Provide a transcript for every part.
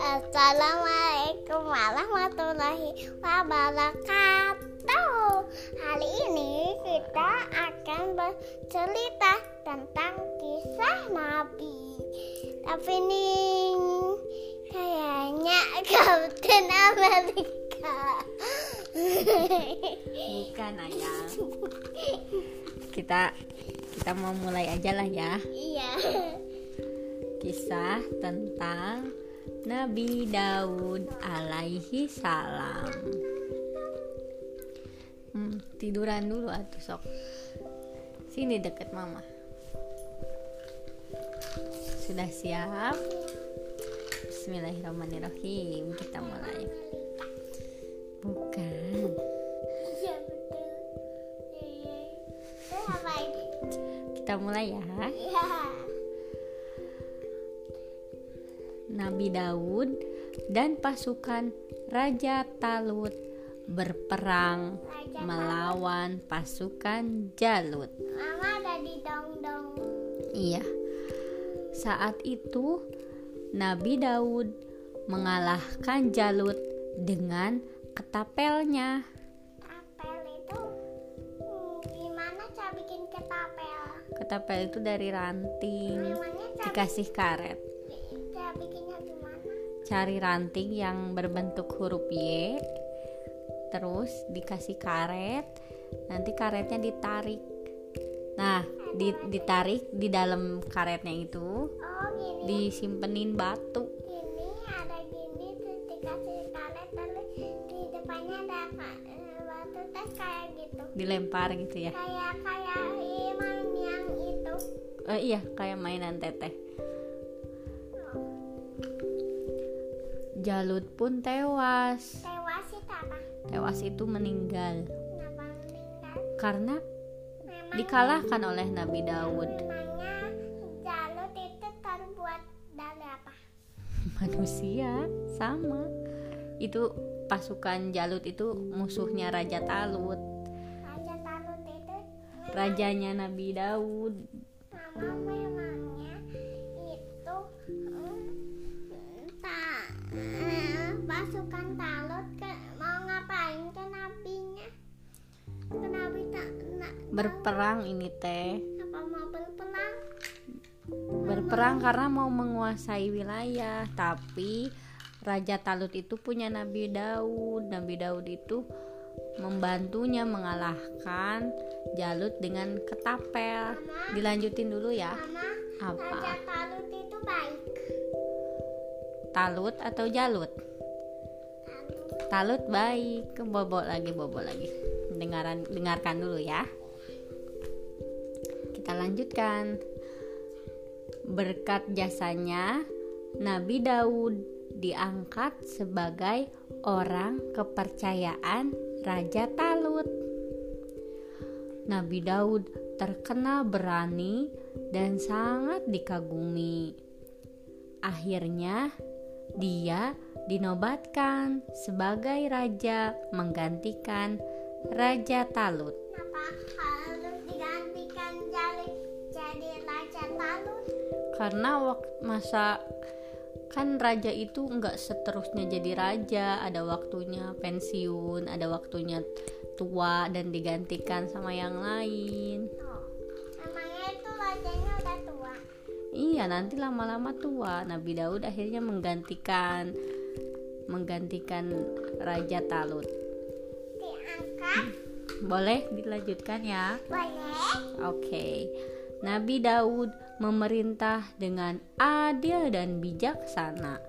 Assalamualaikum warahmatullahi wabarakatuh. Hari ini kita akan bercerita tentang kisah Nabi. Tapi ini kayaknya Captain America. Bukan ayang. Kita kita mau mulai aja lah ya. Iya. Kisah tentang Nabi Daud alaihi salam. Hmm, tiduran dulu atuh sok. Sini deket mama. Sudah siap? Bismillahirrahmanirrahim. Kita mulai. Bukan. Iya. Iya. Ini? Kita mulai ya. Nabi Daud dan pasukan Raja Talut berperang Raja melawan pasukan Jalut. Mama ada di dong-dong. Iya. Saat itu Nabi Daud mengalahkan Jalut dengan ketapelnya. Apel itu hmm, gimana cara bikin ketapel? Ketapel itu dari ranting cara, dikasih karet. cara bikinnya gimana? Cari ranting yang berbentuk huruf Y. Terus dikasih karet. Nanti karetnya ditarik. Nah, di- ditarik di dalam karetnya itu Oh gini, disimpenin batu. gini ada gini terus dikasih karet terus di depannya ada ka- batu terus kayak gitu. dilempar gitu ya Kayak kayak iman yang itu. Eh, iya kayak mainan teteh Jalut pun tewas Tewas itu apa? tewas itu meninggal Kenapa meninggal? karena Memang dikalahkan oleh Nabi Daud memangnya Jalut itu terbuat dari apa? manusia sama itu pasukan Jalut itu musuhnya Raja Talut Raja Talut itu rajanya Nabi Daud Mama memangnya berperang ini teh. Apa mau berperang? berperang karena mau menguasai wilayah tapi Raja Talut itu punya Nabi Daud. Nabi Daud itu membantunya mengalahkan Jalut dengan ketapel. Dilanjutin dulu ya. Mama Apa? Raja Talut itu baik. Talut atau Jalut? Talut. Talut baik. Bobo lagi bobo lagi. Dengaran dengarkan dulu ya kita lanjutkan. Berkat jasanya Nabi Daud diangkat sebagai orang kepercayaan Raja Talut. Nabi Daud terkenal berani dan sangat dikagumi. Akhirnya dia dinobatkan sebagai raja menggantikan Raja Talut. Karena waktu masa kan raja itu nggak seterusnya jadi raja, ada waktunya pensiun, ada waktunya tua dan digantikan sama yang lain. Oh, emangnya itu rajanya udah tua. Iya, nanti lama-lama tua. Nabi Daud akhirnya menggantikan menggantikan Raja Talut. Diangkat, Boleh dilanjutkan ya? boleh? Oke. Nabi Daud memerintah dengan adil dan bijaksana.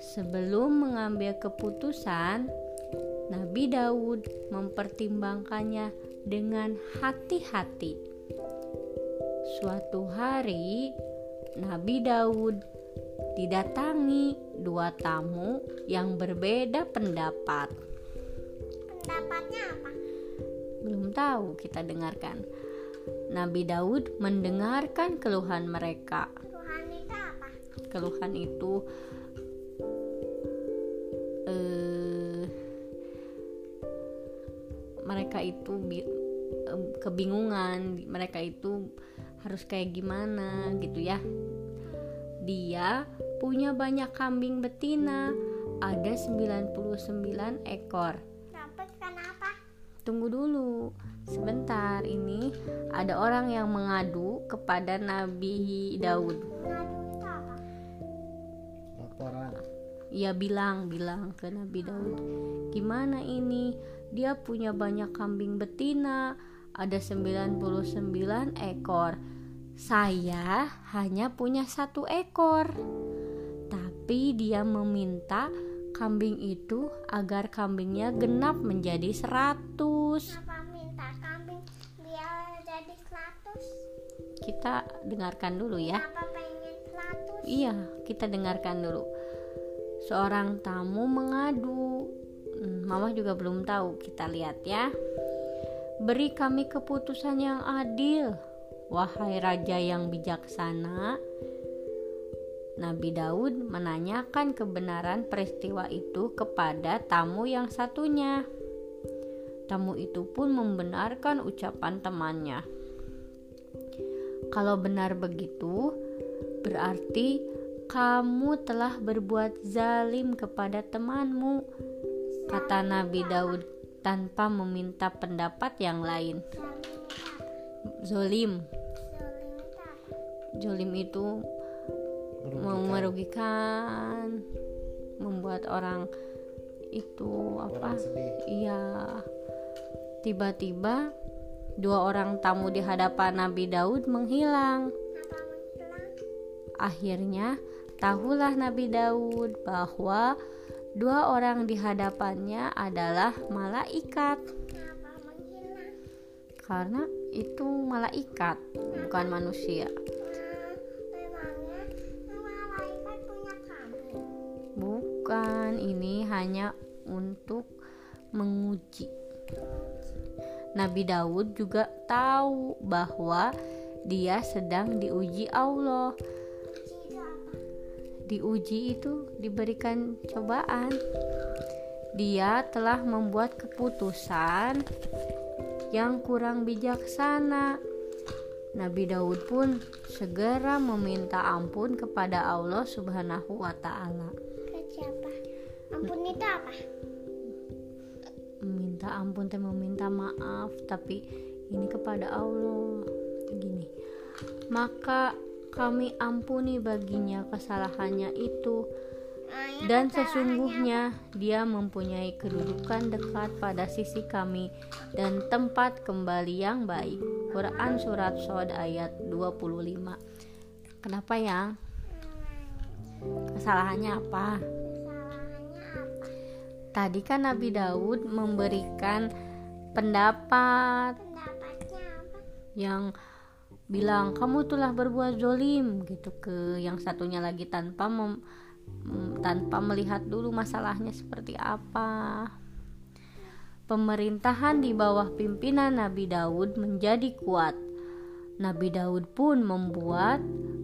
Sebelum mengambil keputusan, Nabi Daud mempertimbangkannya dengan hati-hati. Suatu hari, Nabi Daud didatangi dua tamu yang berbeda pendapat. Pendapatnya apa? Belum tahu, kita dengarkan. Nabi Daud mendengarkan keluhan mereka. Tuhan itu apa? Keluhan itu eh mereka itu em, kebingungan, mereka itu harus kayak gimana gitu ya. Dia punya banyak kambing betina, ada 99 ekor. Dapat kenapa? Tunggu dulu. Sebentar, ini ada orang yang mengadu kepada Nabi Daud. Laporan Ia bilang, bilang ke Nabi Daud, "Gimana ini? Dia punya banyak kambing betina, ada 99 ekor. Saya hanya punya satu ekor." Tapi dia meminta kambing itu agar kambingnya genap menjadi 100. Kenapa minta kambing biar jadi 100? Kita dengarkan dulu ya. Kenapa pengen 100? Iya, kita dengarkan dulu. Seorang tamu mengadu. Hmm, Mama juga belum tahu. Kita lihat ya. Beri kami keputusan yang adil, wahai raja yang bijaksana. Nabi Daud menanyakan kebenaran peristiwa itu kepada tamu yang satunya. Tamu itu pun membenarkan ucapan temannya. Kalau benar begitu, berarti kamu telah berbuat zalim kepada temanmu, kata Nabi Daud tanpa meminta pendapat yang lain. Zolim, Zalim itu apa? zolim itu merugikan, membuat orang itu apa? sedih Iya. Tiba-tiba dua orang tamu di hadapan Nabi Daud menghilang. Akhirnya, tahulah Nabi Daud bahwa dua orang di hadapannya adalah malaikat. Karena itu malaikat, bukan manusia. Bukan, ini hanya untuk menguji. Nabi Daud juga tahu bahwa dia sedang diuji Allah. Diuji itu diberikan cobaan. Dia telah membuat keputusan yang kurang bijaksana. Nabi Daud pun segera meminta ampun kepada Allah Subhanahu wa taala. Ampun itu apa? Meminta ampun teh meminta maaf, tapi ini kepada Allah. Gini. Maka kami ampuni baginya kesalahannya itu dan sesungguhnya dia mempunyai kedudukan dekat pada sisi kami dan tempat kembali yang baik. Quran surat Sod ayat 25. Kenapa ya? Kesalahannya apa? Tadi kan Nabi Daud memberikan pendapat yang bilang kamu telah berbuat zolim gitu ke yang satunya lagi tanpa mem- tanpa melihat dulu masalahnya seperti apa. Pemerintahan di bawah pimpinan Nabi Daud menjadi kuat. Nabi Daud pun membuat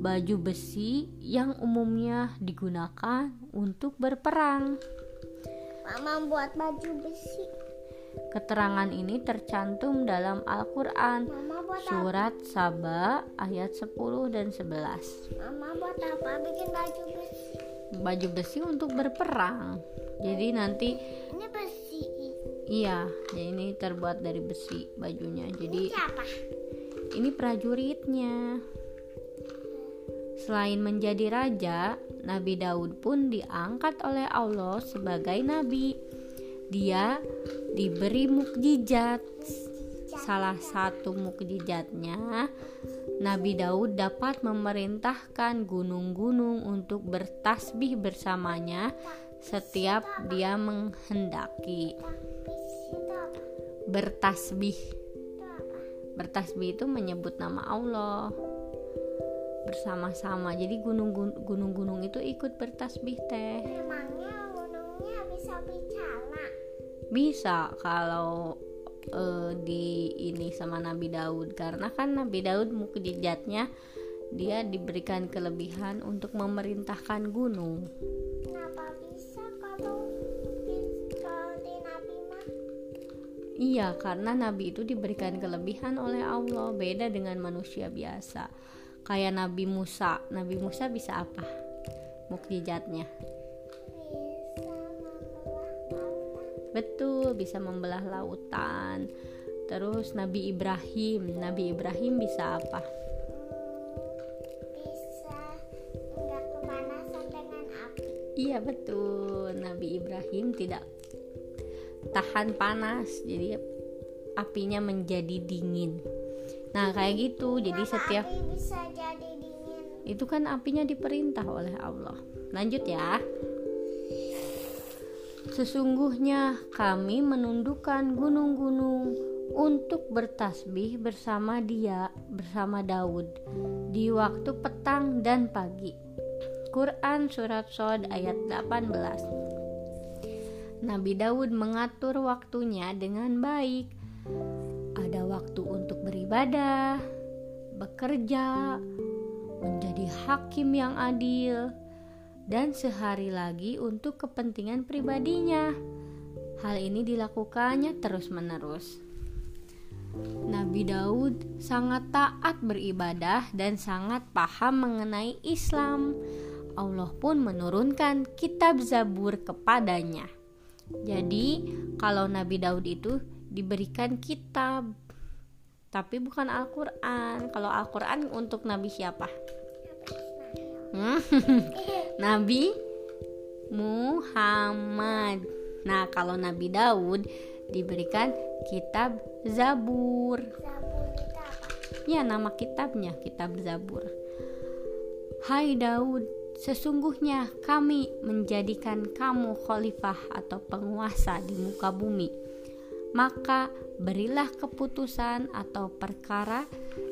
baju besi yang umumnya digunakan untuk berperang. Mama buat baju besi. Keterangan ini tercantum dalam Al-Quran buat apa? Surat Saba ayat 10 dan 11 Mama buat apa? Bikin baju besi. Baju besi untuk berperang Jadi nanti Ini besi. Iya ya ini terbuat dari besi bajunya Ini Jadi siapa? ini prajuritnya Selain menjadi raja Nabi Daud pun diangkat oleh Allah sebagai nabi Dia diberi mukjizat Salah satu mukjizatnya, Nabi Daud dapat memerintahkan gunung-gunung untuk bertasbih bersamanya setiap dia menghendaki. Bertasbih. Bertasbih itu menyebut nama Allah bersama-sama. Jadi gunung-gun- gunung-gunung itu ikut bertasbih teh. Memangnya gunungnya bisa bicara? Bisa kalau eh, di ini sama Nabi Daud karena kan Nabi Daud mukjizatnya dia diberikan kelebihan untuk memerintahkan gunung. Kenapa bisa kalau kalau di Nabi mah? Iya, karena nabi itu diberikan kelebihan oleh Allah, beda dengan manusia biasa. Kayak Nabi Musa. Nabi Musa bisa apa? mukjizatnya. Bisa membelah lautan betul bisa membelah lautan. Terus Nabi Ibrahim. Nabi Ibrahim bisa apa? Bisa nggak kepanasan dengan api. Iya betul. Nabi Ibrahim tidak tahan panas. Jadi apinya menjadi dingin nah kayak gitu. Jadi setiap api bisa jadi dingin? Itu kan apinya diperintah oleh Allah. Lanjut ya. Sesungguhnya kami menundukkan gunung-gunung untuk bertasbih bersama dia, bersama Daud di waktu petang dan pagi. Quran Surat Sod ayat 18 Nabi Daud mengatur waktunya dengan baik. Ada waktu untuk beribadah, bekerja, menjadi hakim yang adil, dan sehari lagi untuk kepentingan pribadinya. Hal ini dilakukannya terus-menerus. Nabi Daud sangat taat beribadah dan sangat paham mengenai Islam. Allah pun menurunkan kitab Zabur kepadanya. Jadi, kalau Nabi Daud itu diberikan kitab, tapi bukan Al-Qur'an. Kalau Al-Qur'an untuk nabi siapa? Hmm, Nabi Muhammad. Nah, kalau Nabi Daud diberikan kitab Zabur. Ya, nama kitabnya kitab Zabur. Hai Daud, sesungguhnya kami menjadikan kamu khalifah atau penguasa di muka bumi. Maka berilah keputusan atau perkara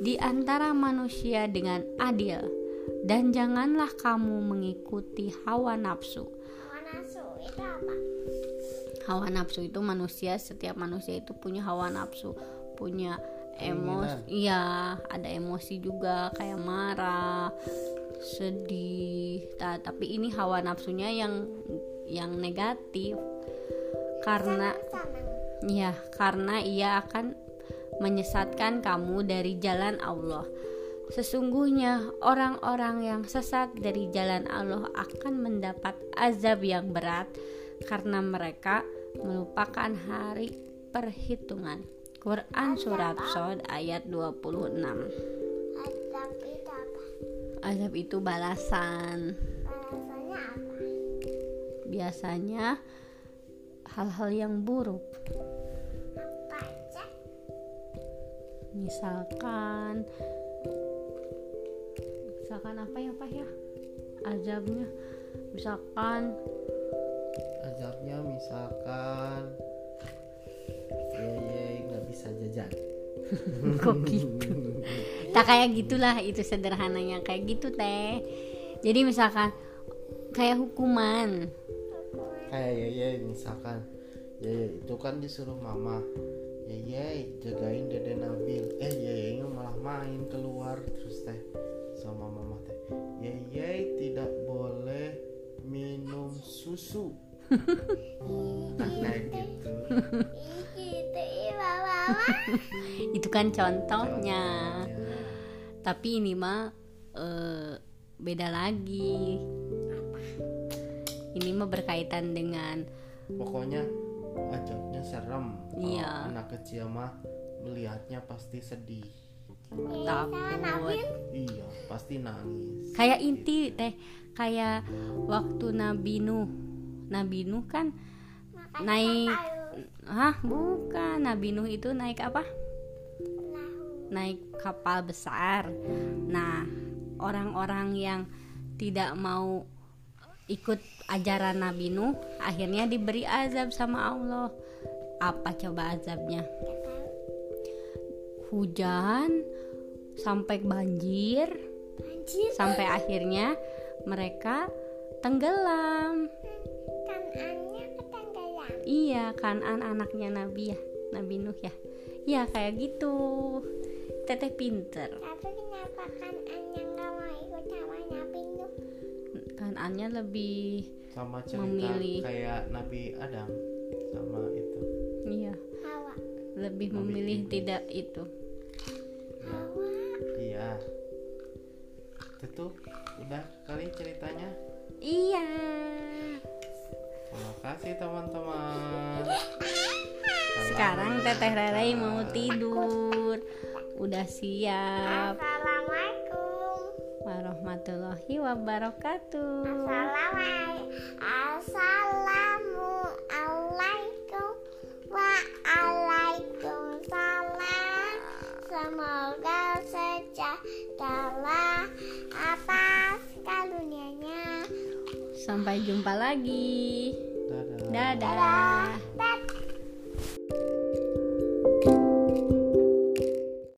di antara manusia dengan adil dan janganlah kamu mengikuti hawa nafsu. Hawa nafsu itu apa? Hawa nafsu itu manusia, setiap manusia itu punya hawa nafsu, punya emosi. Iya, ada emosi juga kayak marah, sedih. Ta- tapi ini hawa nafsunya yang yang negatif. Karena Senang. Ya, karena ia akan menyesatkan kamu dari jalan Allah. Sesungguhnya orang-orang yang sesat dari jalan Allah akan mendapat azab yang berat karena mereka melupakan hari perhitungan. Quran surat Sod ayat 26. Adab itu apa? Azab itu balasan. Balasannya apa? Biasanya hal-hal yang buruk. Misalkan misalkan apa ya pak ya? Azabnya. Misalkan. Azabnya misalkan Yeye nggak bisa jajan. Kok gitu? Tak kayak gitulah itu sederhananya. Kayak gitu teh. Jadi misalkan kayak hukuman kayak Yeye misalkan. Yeye itu kan disuruh mama. Yeye jagain dede Nabil. Eh Yeye malah main keluar terus teh sama mama teh. Yeye tidak boleh minum susu. Nah, kayak gitu. Itu kan contohnya. Contohnya. tapi ini mah eh, beda lagi ini mah berkaitan dengan pokoknya azabnya serem. Kalau Iya. anak kecil mah melihatnya pasti sedih. Takut iya pasti nangis. Kayak inti teh kayak waktu Nabi Nuh. Nabi Nuh kan Makan naik hah? Bukan. Nabi Nuh itu naik apa? Naik kapal besar. Nah orang-orang yang tidak mau ikut ajaran Nabi Nuh akhirnya diberi azab sama Allah. Apa coba azabnya? Hujan sampai banjir. Anjir. sampai akhirnya mereka tenggelam. Kan annya ketenggelam. iya kanan anaknya Nabi ya Nabi Nuh ya. Ya kayak gitu. Teteh pinter. Tapi kenapa kan annya nggak mau ikut sama Nabi Nuh? Kanannya lebih sama cerita Memilih. kayak Nabi Adam sama itu iya Hawa. lebih Nabi memilih Ibrahim. tidak itu Hawa. iya itu tuh udah kali ceritanya Iya. Terima kasih teman-teman. Sekarang Teteh Rere mau tidur. Udah siap. Assalamualaikum. Warahmatullahi wabarakatuh. Assalamualaikum. Assalamualaikum. Waalaikumsalam. Semoga sejahtera atas kalunianya. Sampai jumpa lagi. Dadah. Dadah. Dadah.